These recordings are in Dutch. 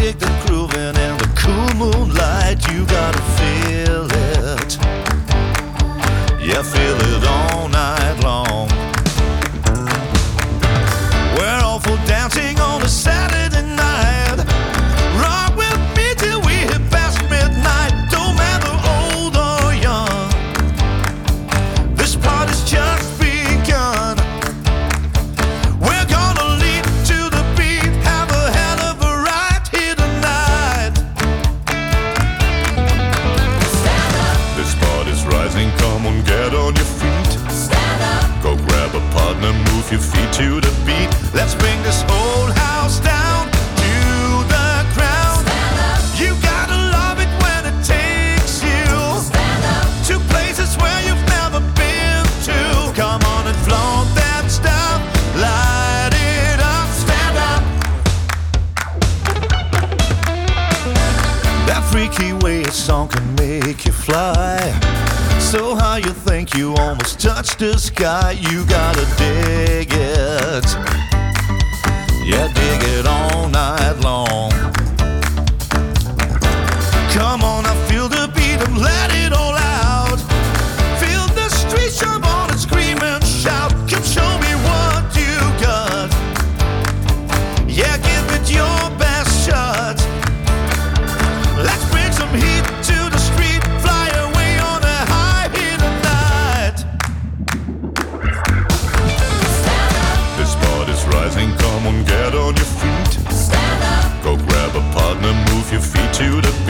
Dig the grooving and the cool moonlight. You gotta feel it. Yeah, feel it fly. So high you think you almost touch the sky. You gotta dig it. Yeah, dig it all night long. To the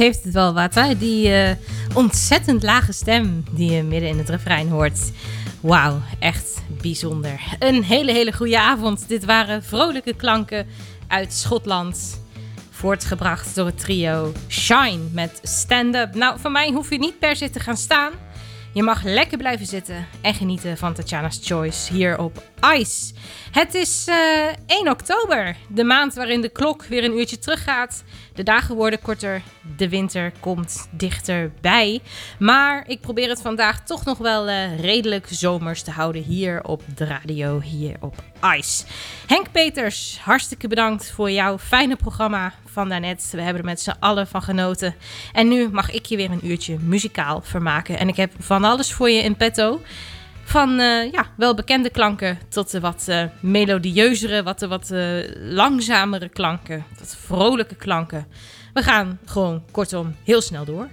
heeft het wel wat, hè? Die eh, ontzettend lage stem die je midden in het refrein hoort. Wauw, echt bijzonder. Een hele, hele goede avond. Dit waren vrolijke klanken uit Schotland. Voortgebracht door het trio Shine met Stand Up. Nou, van mij hoef je niet per se te gaan staan. Je mag lekker blijven zitten en genieten van Tatjana's Choice hier op Ice. Het is eh, 1 oktober, de maand waarin de klok weer een uurtje teruggaat. De dagen worden korter, de winter komt dichterbij. Maar ik probeer het vandaag toch nog wel eh, redelijk zomers te houden hier op de radio, hier op Ice. Henk Peters, hartstikke bedankt voor jouw fijne programma van daarnet. We hebben er met z'n allen van genoten. En nu mag ik je weer een uurtje muzikaal vermaken. En ik heb van alles voor je in petto. Van eh, ja, wel bekende klanken tot de wat eh, melodieuzere, wat, de wat eh, langzamere klanken. Wat vrolijke klanken. We gaan gewoon kortom heel snel door.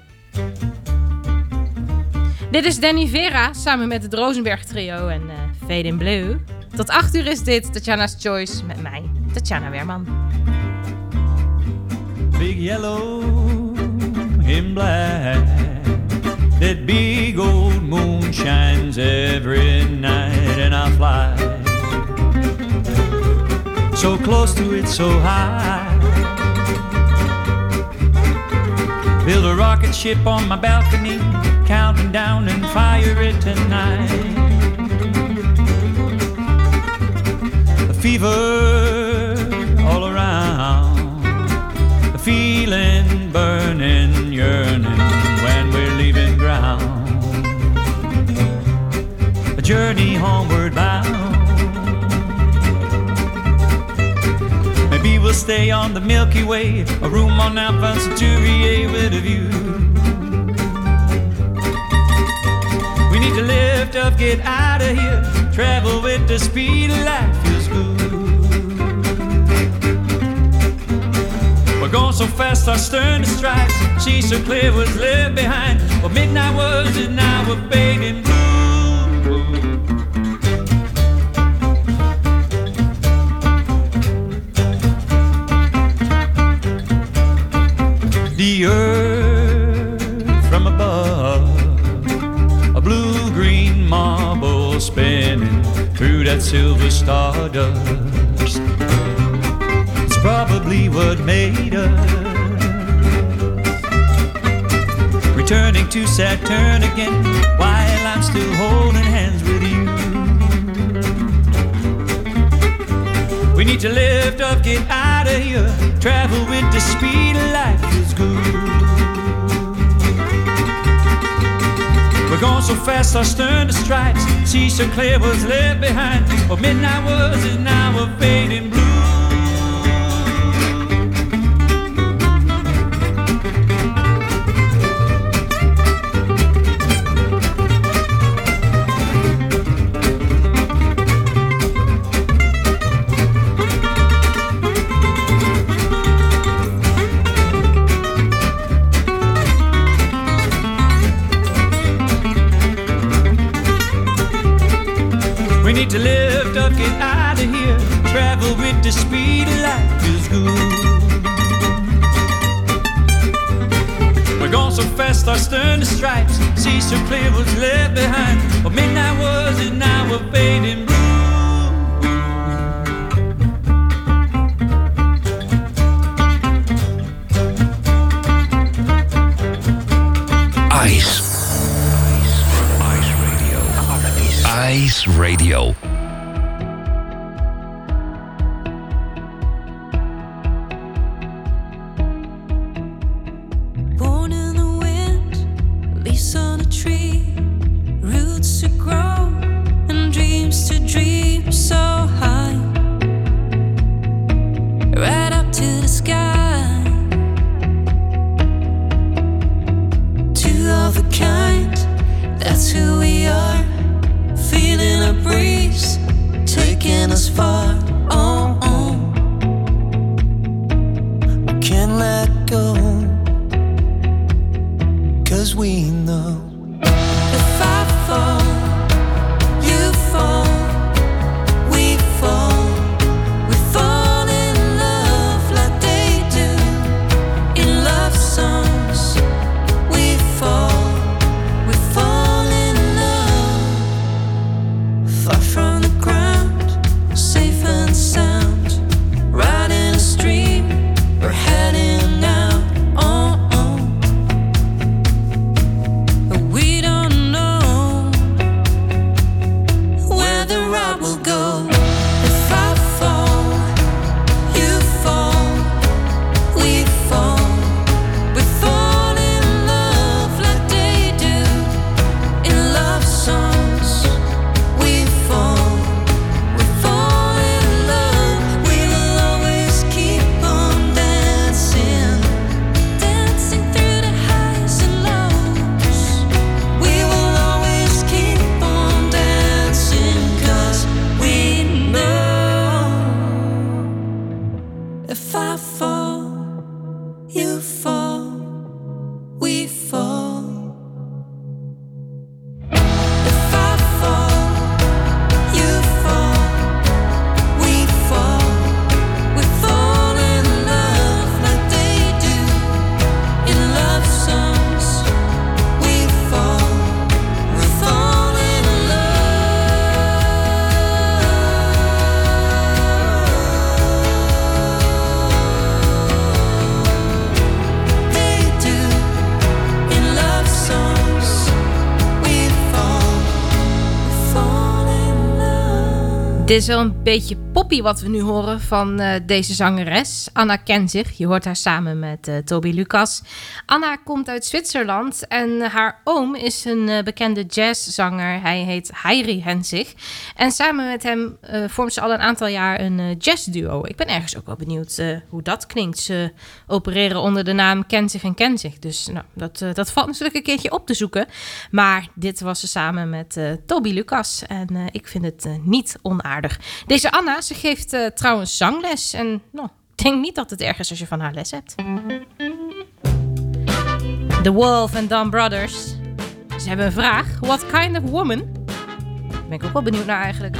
Dit is Danny Vera samen met het Rosenberg trio en Fade in Blue. Tot 8 uur is dit Tatjana's Choice met mij, Tatjana. Begin big yellow and black. That big old moon shines every night, and I fly so close to it, so high. Build a rocket ship on my balcony, counting down and fire it tonight. A fever homeward bound. Maybe we'll stay on the Milky Way, a room on Alpha Centauri with a view. We need to lift up, get out of here, travel with the speed of light feels good. We're going so fast, our stern to stripes, see so clear what's left behind. What midnight was now we're fading that silver stardust. It's probably what made us. Returning to Saturn again while I'm still holding hands with you. We need to lift up, get out of here. Travel with the speed of light feels good. We're going so fast, our stern to stripes. See so clear what's left behind. What midnight was an hour fading Dit is wel een beetje wat we nu horen van eh, deze zangeres. Anna Kenzig. Je hoort haar samen met uh, Toby Lucas. Anna komt uit Zwitserland en haar oom is een uh, bekende jazzzanger. Hij heet Heiri Henzig. En samen met hem vormt ze al een aantal jaar een jazzduo. Ik ben ergens ook wel benieuwd hoe dat klinkt. Ze opereren onder de naam Kenzig en Kenzig. Dus nou, dat, dat valt natuurlijk een keertje op te zoeken. Maar dit was ze samen met Toby Lucas. En ik vind het niet onaardig. Deze Anna, ze geeft uh, trouwens zangles. En nou, denk niet dat het erg is als je van haar les hebt. The Wolf and Don Brothers. Ze hebben een vraag. What kind of woman? Daar ben ik ook wel benieuwd naar eigenlijk.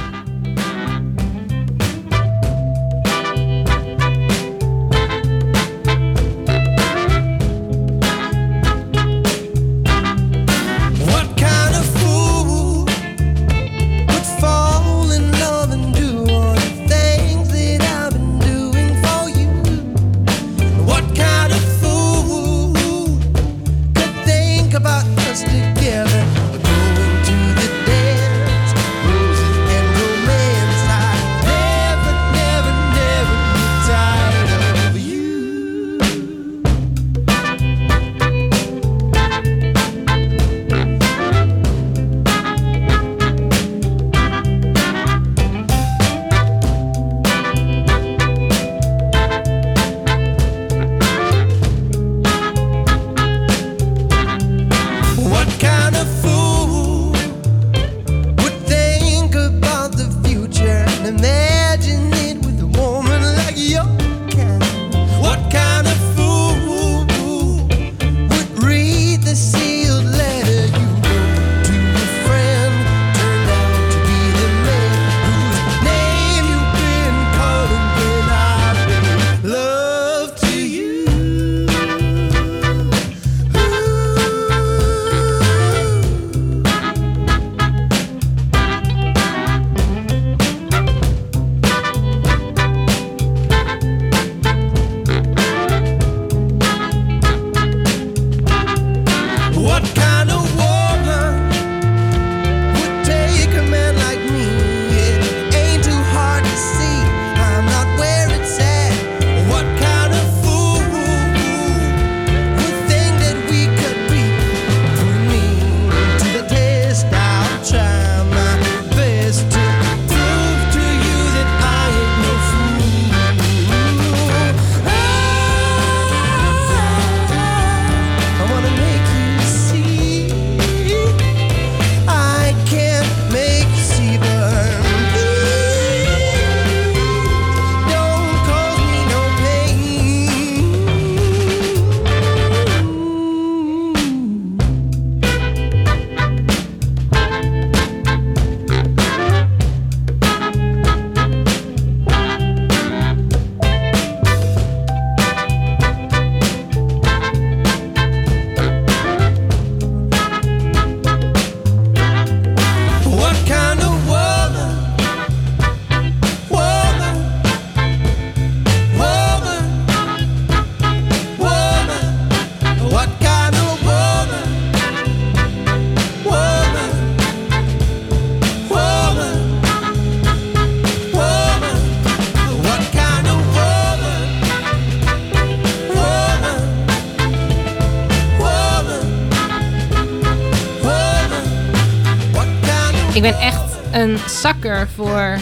Ik ben echt een zakker voor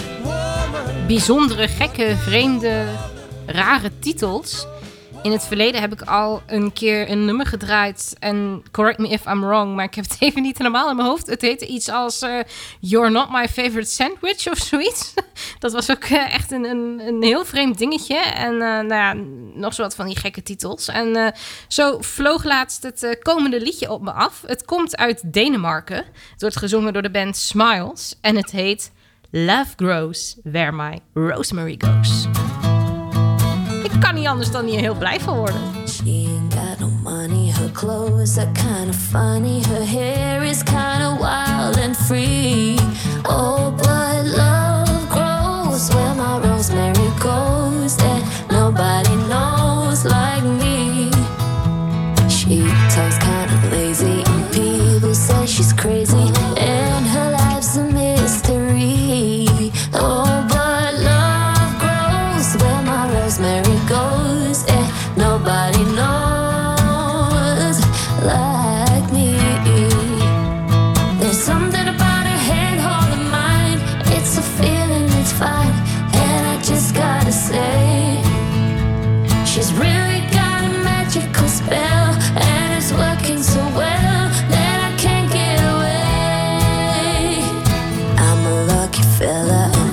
bijzondere, gekke, vreemde, rare titels. In het verleden heb ik al een keer een nummer gedraaid. En correct me if I'm wrong, maar ik heb het even niet helemaal in mijn hoofd. Het heette iets als uh, You're Not My Favorite Sandwich of zoiets. Dat was ook uh, echt een, een, een, heel vreemd dingetje. En uh, nou ja, nog zo wat van die gekke titels. En zo vloog laatst het komende liedje op me af. Het komt uit Denemarken. Het wordt gezongen door de band Smiles. En het heet Love Grows Where My Rosemary Goes. Ik kan niet anders dan hier heel blij van worden. She ain't got no money, her clothes are kind of funny, her hair is kind of wild and free. Oh,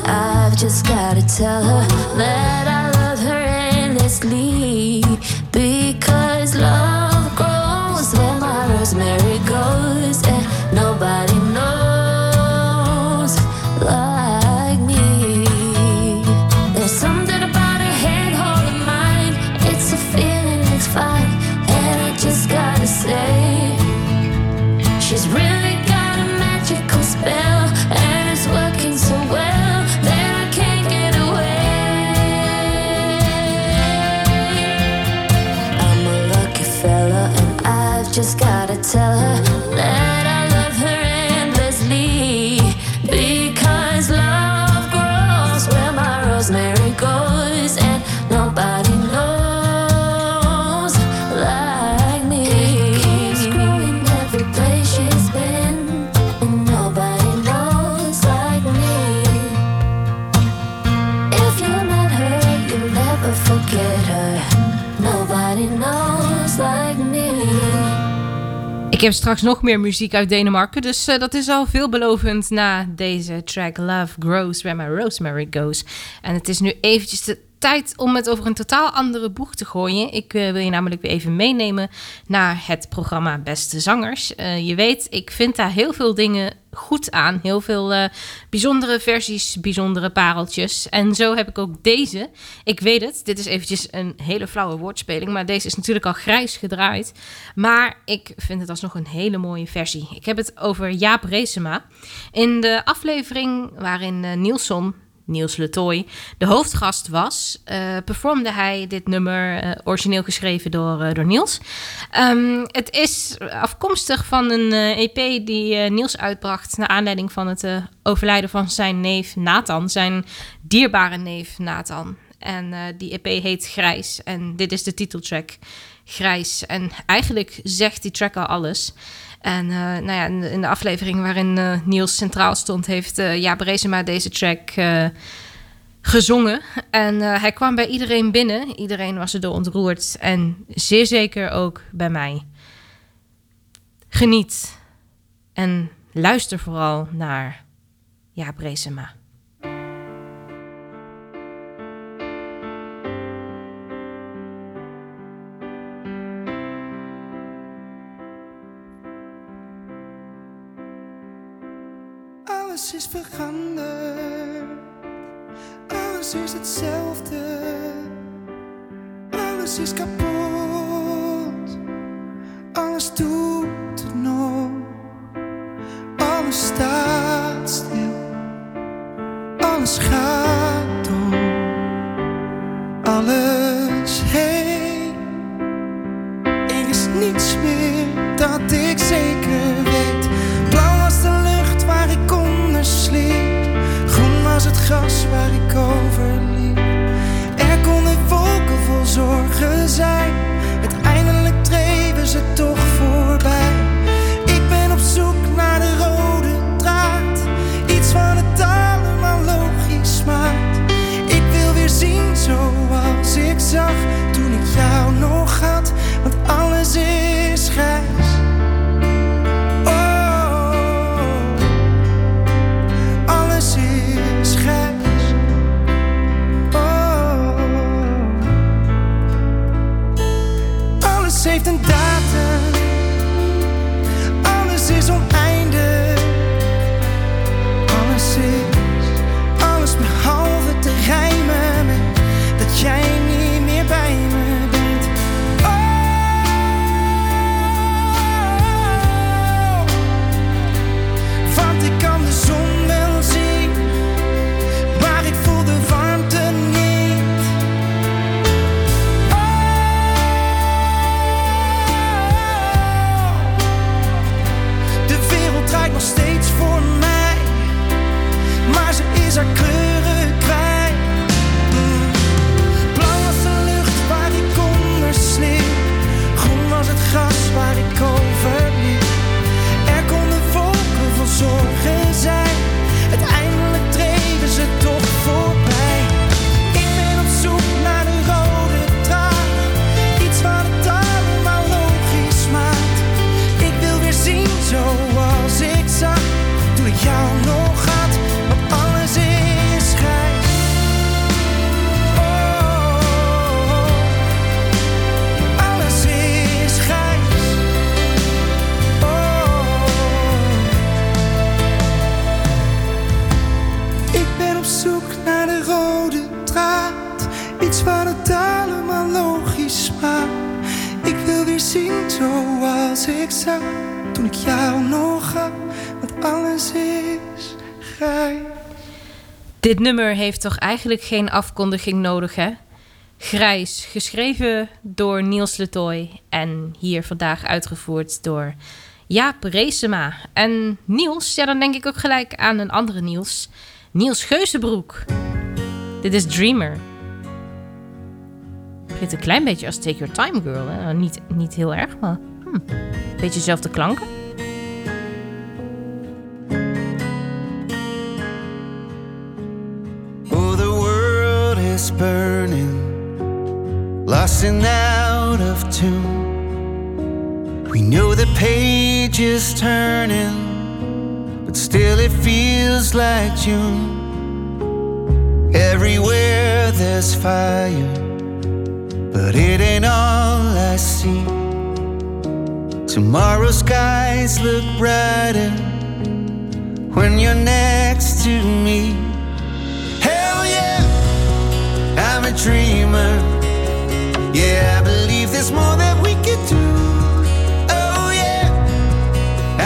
I've just gotta tell her that I heb straks nog meer muziek uit Denemarken, dus eh, dat is al veelbelovend na deze track Love Grows Where My Rosemary Goes. En het is nu eventjes de tijd om het over een totaal andere boeg te gooien. Ik eh, wil je namelijk weer even meenemen naar het programma Beste Zangers. Eh, je weet, ik vind daar heel veel dingen goed aan. Heel veel eh, bijzondere versies, bijzondere pareltjes. En zo heb ik ook deze. Ik weet het, dit is eventjes een hele flauwe woordspeling, maar deze is natuurlijk al grijs gedraaid. Maar ik vind het alsnog een hele mooie versie. Ik heb het over Jaap Reesema. In de aflevering waarin Nielson, Niels Letoy, de hoofdgast was, eh, performde hij dit nummer, eh, origineel geschreven door, eh, door Niels. Ehm, het is afkomstig van een EP die eh, Niels uitbracht naar aanleiding van het overlijden van zijn neef Nathan, zijn dierbare neef Nathan. En die EP heet Grijs en dit is de titeltrack Grijs. En eigenlijk zegt die track al alles. En eh, nou ja, in de, in de aflevering waarin eh, Niels centraal stond, heeft uh, Jaap deze track gezongen. En hij kwam bij iedereen binnen. Iedereen was erdoor ontroerd. En zeer zeker ook bij mij. Geniet. En luister vooral naar Jaap Reesema. Is hetzelfde. Alles is kapot. Alles doet het nog. Alles staat stil. Alles gaat door. Gras waar ik over liep. Er konden wolken vol zorgen zijn. steeds waar het allemaal logisch, maar ik wil weer zien zoals ik zag toen ik jou nog had, want alles is gij. Dit nummer heeft toch eigenlijk geen afkondiging nodig, hè? Grijs, geschreven door Niels Letoy en hier vandaag uitgevoerd door Jaap Reesema. En Niels, ja, dan denk ik ook gelijk aan een andere Niels. Niels Geuzenbroek. Dit is Dreamer. Begint een klein beetje als Take Your Time Girl. Hè? Niet, niet heel erg, maar hm, beetje dezelfde klanken. Oh, the world is burning, lost and out of tune. We know the page is turning, but still it feels like June. Everywhere there's fire, but it ain't all I see. Tomorrow's skies look brighter when you're next to me. Hell yeah, I'm a dreamer. Yeah, I believe there's more that we could do. Oh yeah,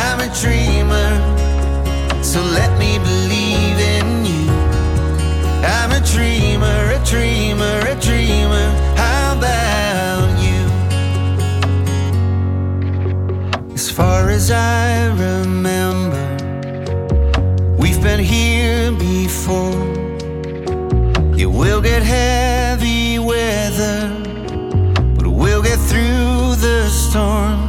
I'm a dreamer. So let me believe in you. I'm a dreamer, far as I remember, we've been here before. It will get heavy weather, but we'll get through the storm.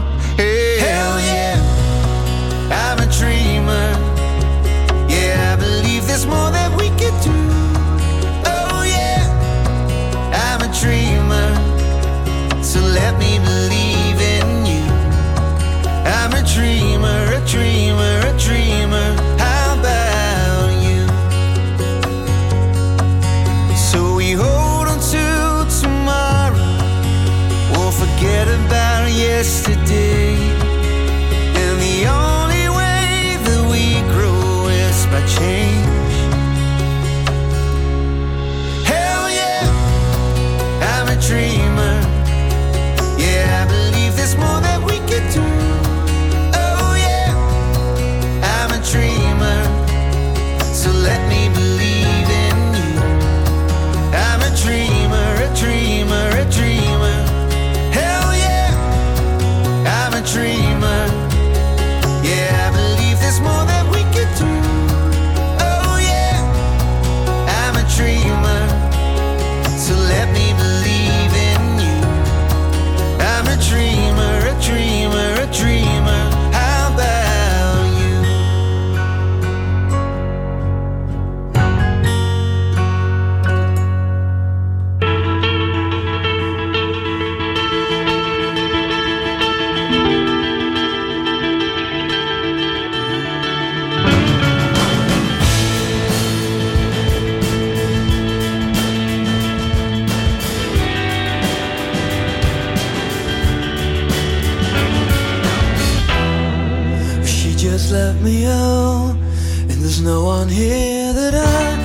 Left me out, and there's no one here that I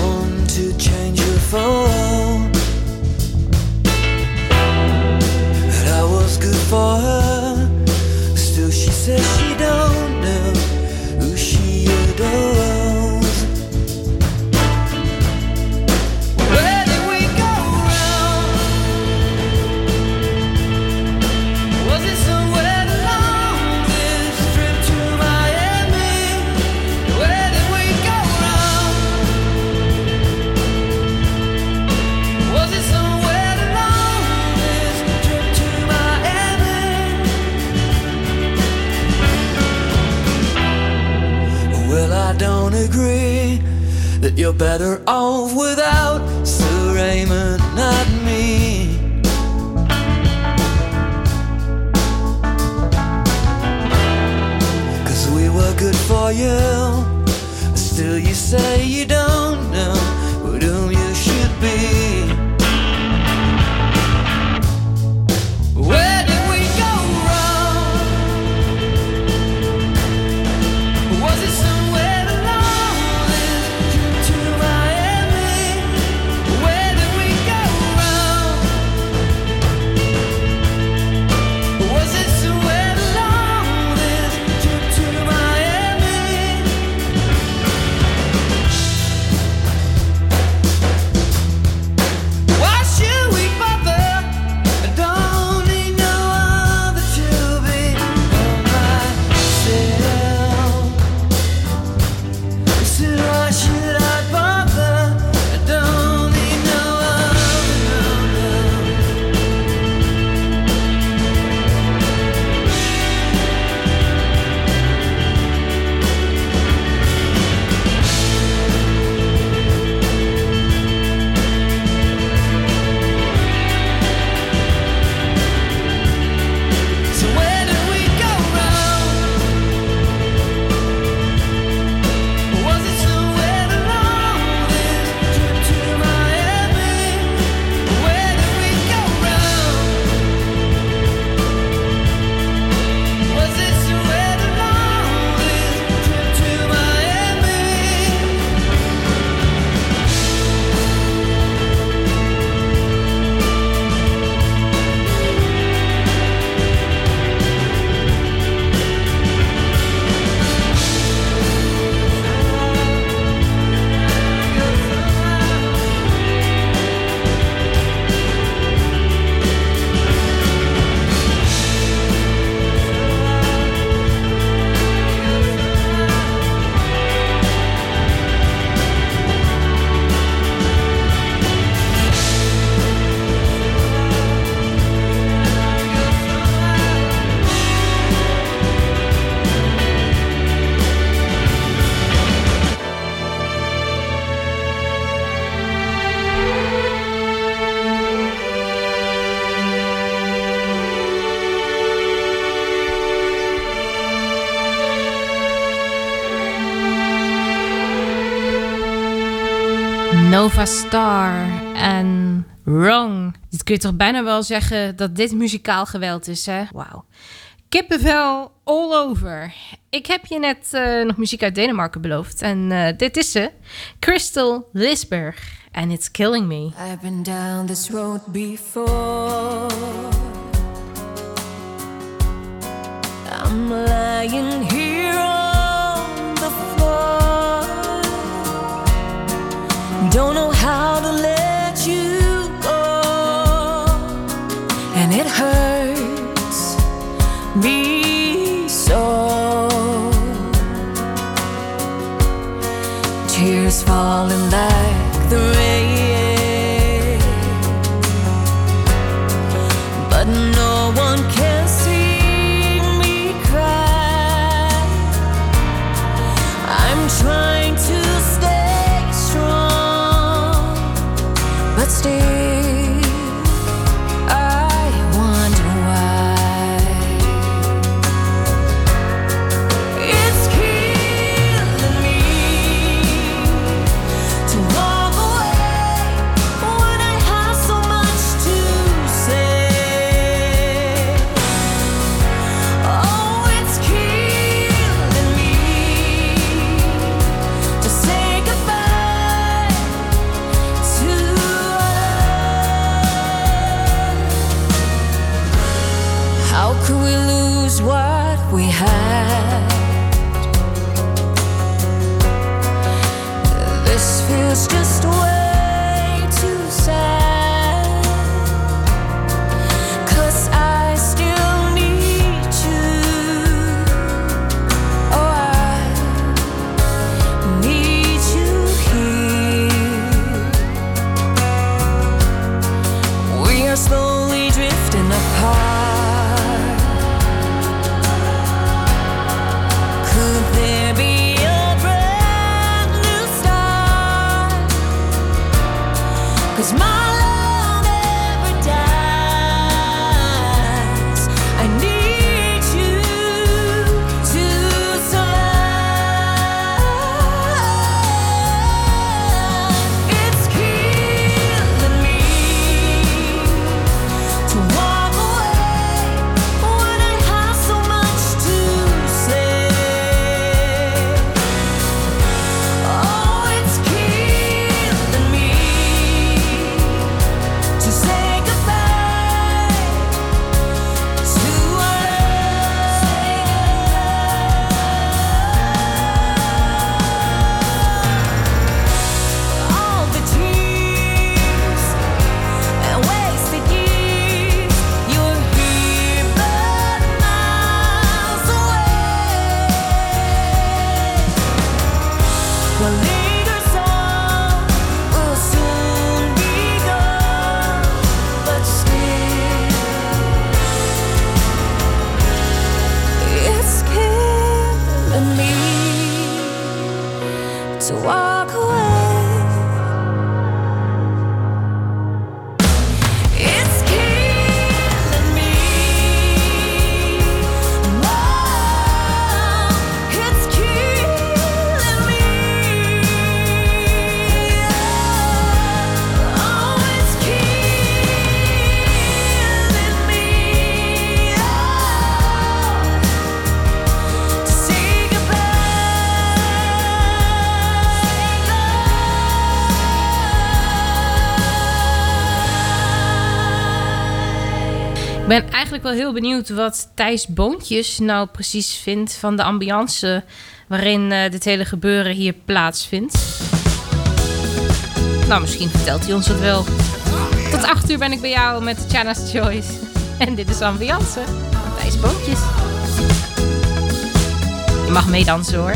want to change her for. That I was good for her, you're better off Nova Star en Wrong. Dit kun je toch bijna wel zeggen dat dit muzikaal geweld is, hè? Wauw. Kippenvel all over. Ik heb je net eh, nog muziek uit Denemarken beloofd. En eh, dit is ze. Crystal Lisberg. And it's killing me. I've been down this road before. I'm lying here Don't know how to let you go. And it hurts me so. Tears falling we have So? Eigenlijk wel heel benieuwd wat Thijs Boontjes nou precies vindt van de ambiance waarin eh, dit hele gebeuren hier plaatsvindt. Nou, misschien vertelt hij ons dat wel. Tot 8 uur ben ik bij jou met Chana's Choice. En dit is ambiance van Thijs Boontjes. Je mag meedansen hoor.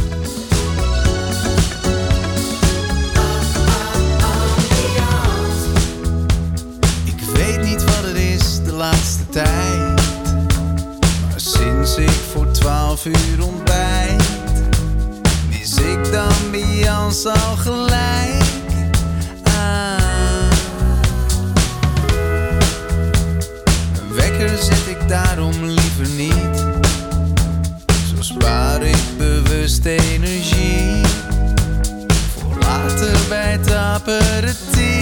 Ik weet niet wat het is de laatste tijd. Sinds ik voor twaalf uur ontbijt, mis ik de ambiance al gelijk. aan. Een wekker zet ik daarom liever niet. Zo spaar ik bewust energie. Voor later bij het aperitief.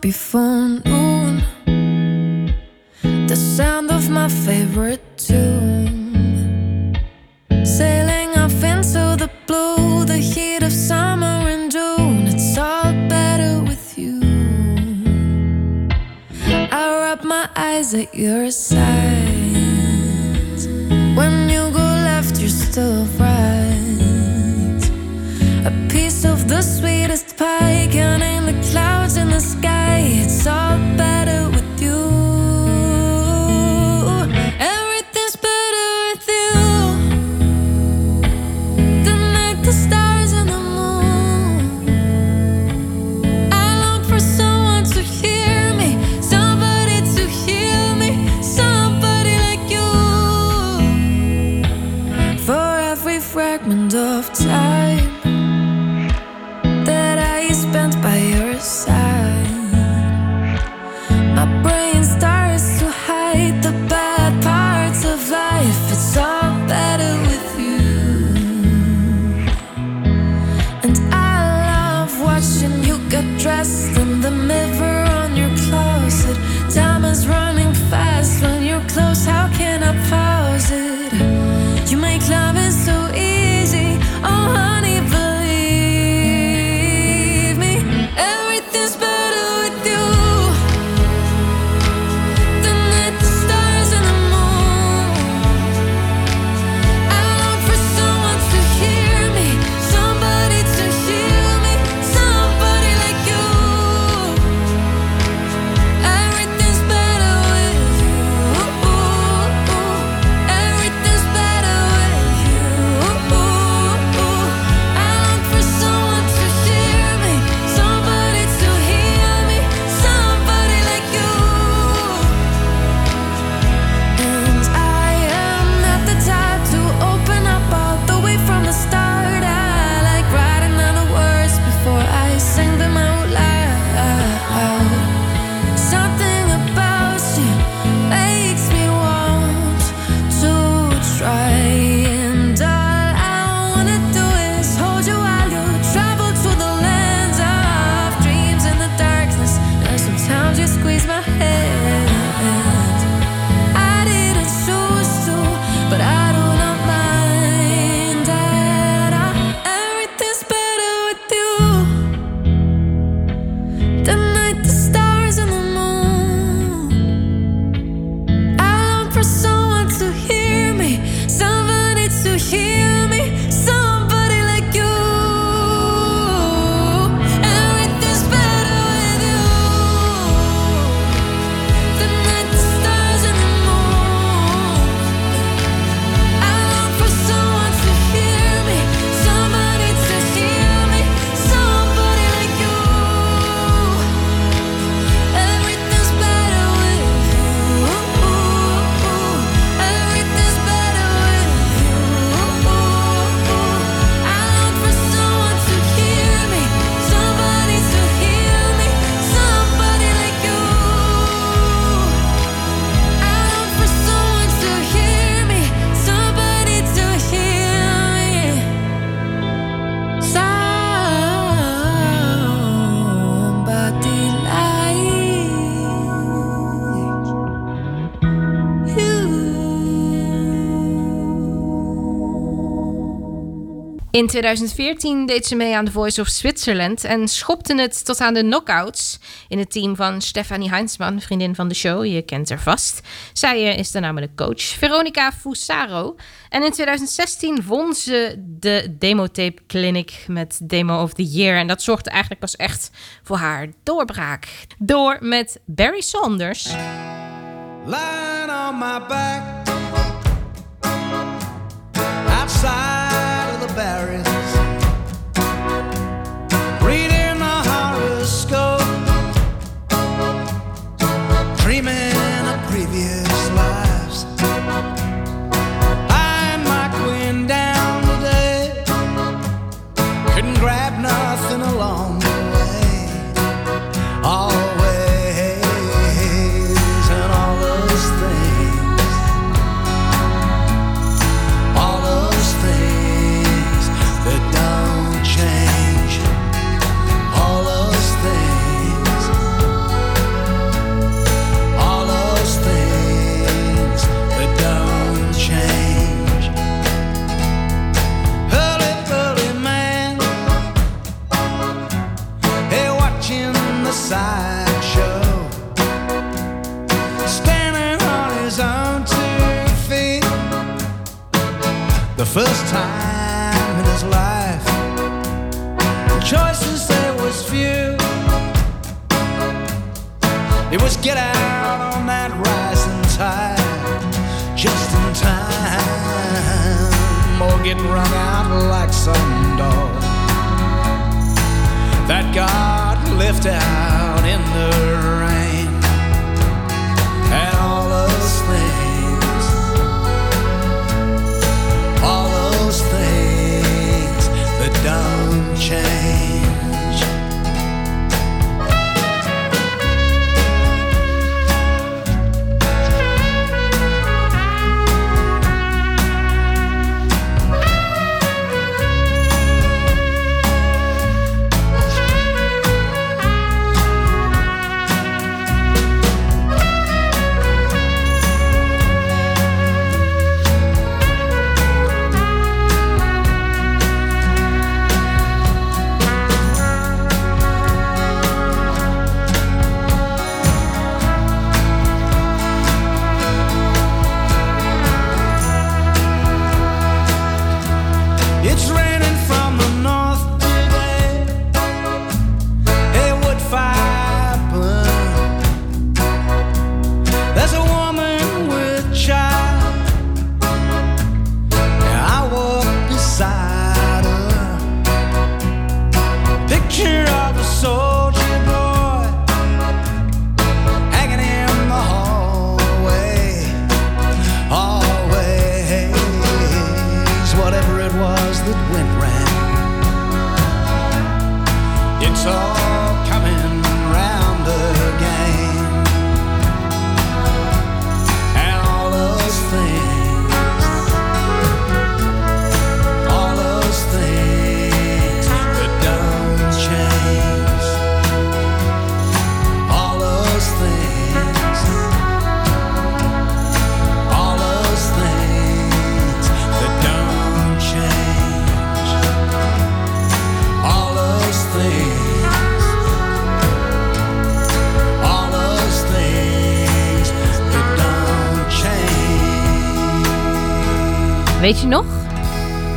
Before In 2014 deed ze mee aan The Voice of Switzerland en schopte het tot aan de knockouts in het team van Stefanie Heinzmann, vriendin van de show. Je kent haar vast. Zij eh, is de namelijk coach. Veronica Fusaro. En in 2016 won ze de Demotape Clinic met Demo of the Year. En dat zorgde eigenlijk pas echt voor haar doorbraak. Door met Barry Saunders. Lying on my back outside Paris.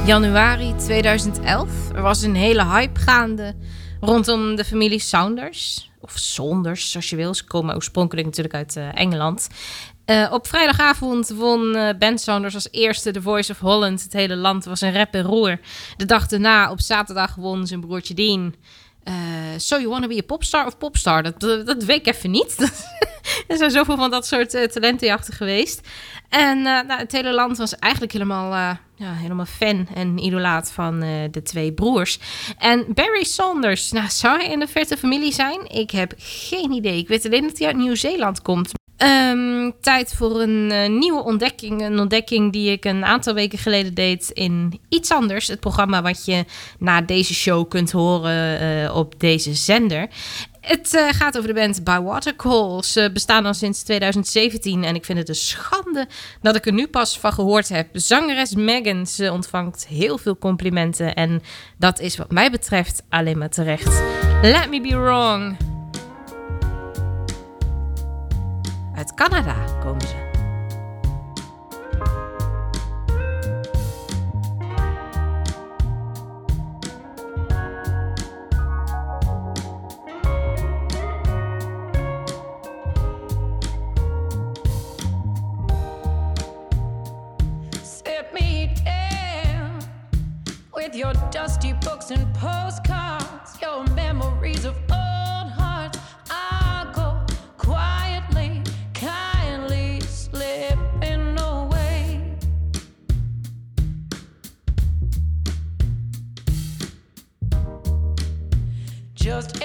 Januari 2011. Er was een hele hype gaande rondom de familie Saunders. Of Saunders, zoals je wil. Ze komen oorspronkelijk natuurlijk uit eh, Engeland. Eh, op vrijdagavond won eh, Ben Saunders als eerste The Voice of Holland. Het hele land was een rep en roer. De dag daarna, op zaterdag, won zijn broertje Dean. so you wanna be a popstar of popstar? Dat, dat, dat weet ik even niet. Er zijn zoveel van dat soort uh, talentenjachten geweest. En eh, nou, het hele land was eigenlijk helemaal, eh, ja, helemaal fan en idolaat van de twee broers. En Barry Saunders, nou, zou hij in de verte familie zijn? Ik heb geen idee. Ik weet alleen dat hij uit Nieuw-Zeeland komt. Ehm, tijd voor een nieuwe ontdekking. Een ontdekking die ik een aantal weken geleden deed in Iets Anders. Het programma wat je na deze show kunt horen op deze zender. Het eh, gaat over de band By Watercall. Ze bestaan al sinds 2017 en ik vind het een schande dat ik er nu pas van gehoord heb. Zangeres Megan, ze ontvangt heel veel complimenten en dat is wat mij betreft alleen maar terecht. Let me be wrong. Uit Canada komen ze. with your dusty books and postcards, your memories of old hearts. I go quietly, kindly slipping away. Just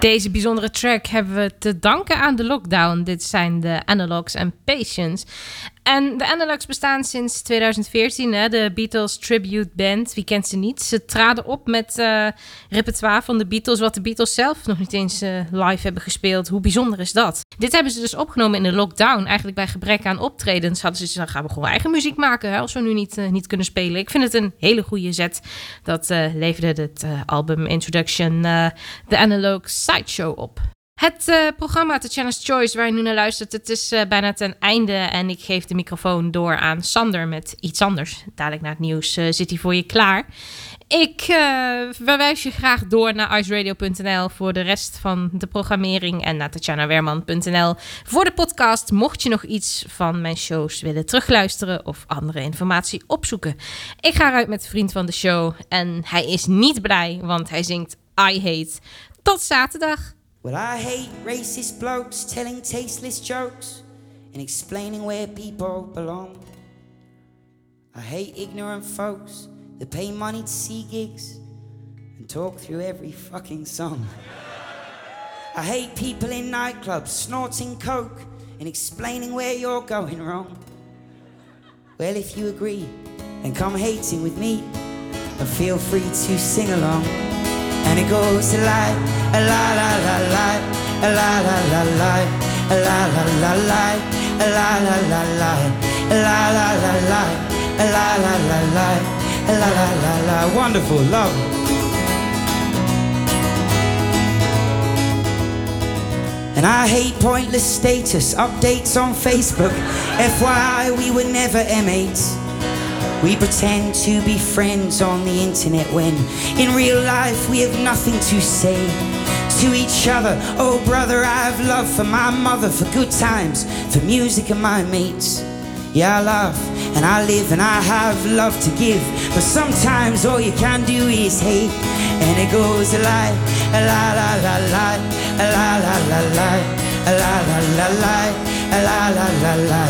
Deze bijzondere track hebben we te danken aan de lockdown. Dit zijn de Analogs en Patience. En de Analogs bestaan sinds 2014, hè, de Beatles Tribute Band. Wie kent ze niet? Ze traden op met eh, repertoire van de Beatles, wat de Beatles zelf nog niet eens eh, live hebben gespeeld. Hoe bijzonder is dat? Dit hebben ze dus opgenomen in de lockdown. Eigenlijk bij gebrek aan optredens hadden ze dan gaan we gewoon eigen muziek maken, hè, als we nu niet, eh, niet kunnen spelen. Ik vind het een hele goede zet. Dat leverde het album Introduction The Analog Sideshow op. Het eh, programma The Challenge Choice waar je nu naar luistert, het is eh, bijna ten einde. En ik geef de microfoon door aan Sander met iets anders. Dadelijk na het nieuws eh, zit hij voor je klaar. Ik verwijs je graag door naar iceradio.nl voor de rest van de programmering. En naar tatjanawerman.nl voor de podcast. Mocht je nog iets van mijn shows willen terugluisteren of andere informatie opzoeken. Ik ga eruit met de vriend van de show. En hij is niet blij, want hij zingt I Hate. Tot zaterdag. Well, I hate racist blokes telling tasteless jokes and explaining where people belong. I hate ignorant folks that pay money to see gigs and talk through every fucking song. I hate people in nightclubs snorting coke and explaining where you're going wrong. Well, if you agree, then come hating with me and feel free to sing along. It goes like a la la la la, a la la la la, a la la la la, a la la la la, a la la la la, a la la la la, a la la la la. Wonderful, love. And I hate pointless status updates on Facebook. FYI, we were never M8s. We pretend to be friends on the internet when in real life we have nothing to say to each other. Oh, brother, I have love for my mother, for good times, for music and my mates. Yeah, I love and I live and I have love to give. But sometimes all you can do is hate. And it goes like a la la la la, a la la la la, a la la la la, a la la la la,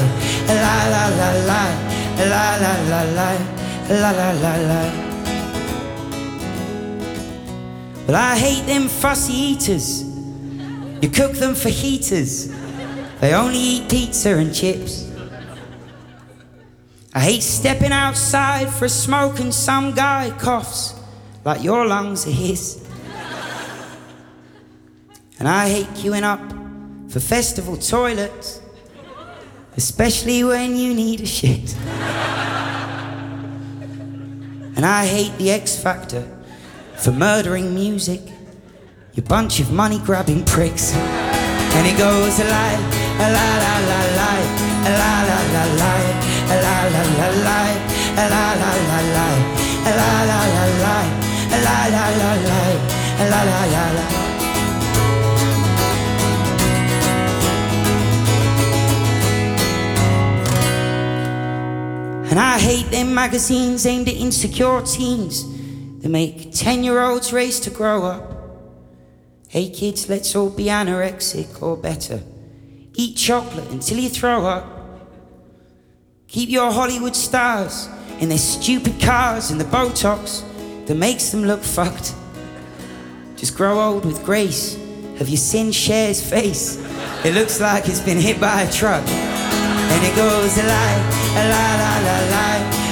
a la la la la, a la la la la, la la la la. Well, I hate them fussy eaters. You cook them for heaters. They only eat pizza and chips. I hate stepping outside for a smoke and some guy coughs like your lungs are his. And I hate queuing up for festival toilets, especially when you need a shit. And I hate the X Factor for murdering music. You bunch of money grabbing pricks. And it goes a lie, a la la la la, a la la la la, a la la la la, a la la la la, a la la la la, a la la la la, a la la la la. And I hate them magazines aimed at insecure teens that make 10 year olds race to grow up. Hey kids, let's all be anorexic or better. Eat chocolate until you throw up. Keep your Hollywood stars in their stupid cars and the Botox that makes them look fucked. Just grow old with grace. Have you seen Cher's face? It looks like it's been hit by a truck and it goes a lie, la la la la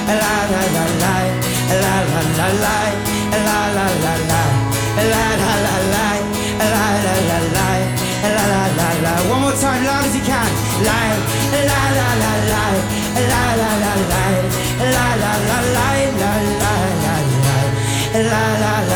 la la la la la la la, la la la la, a la la la la la la la la la la la la. One more time, loud as you can. Lie, la la la la la la la la la la la la la la lie, la la la la la.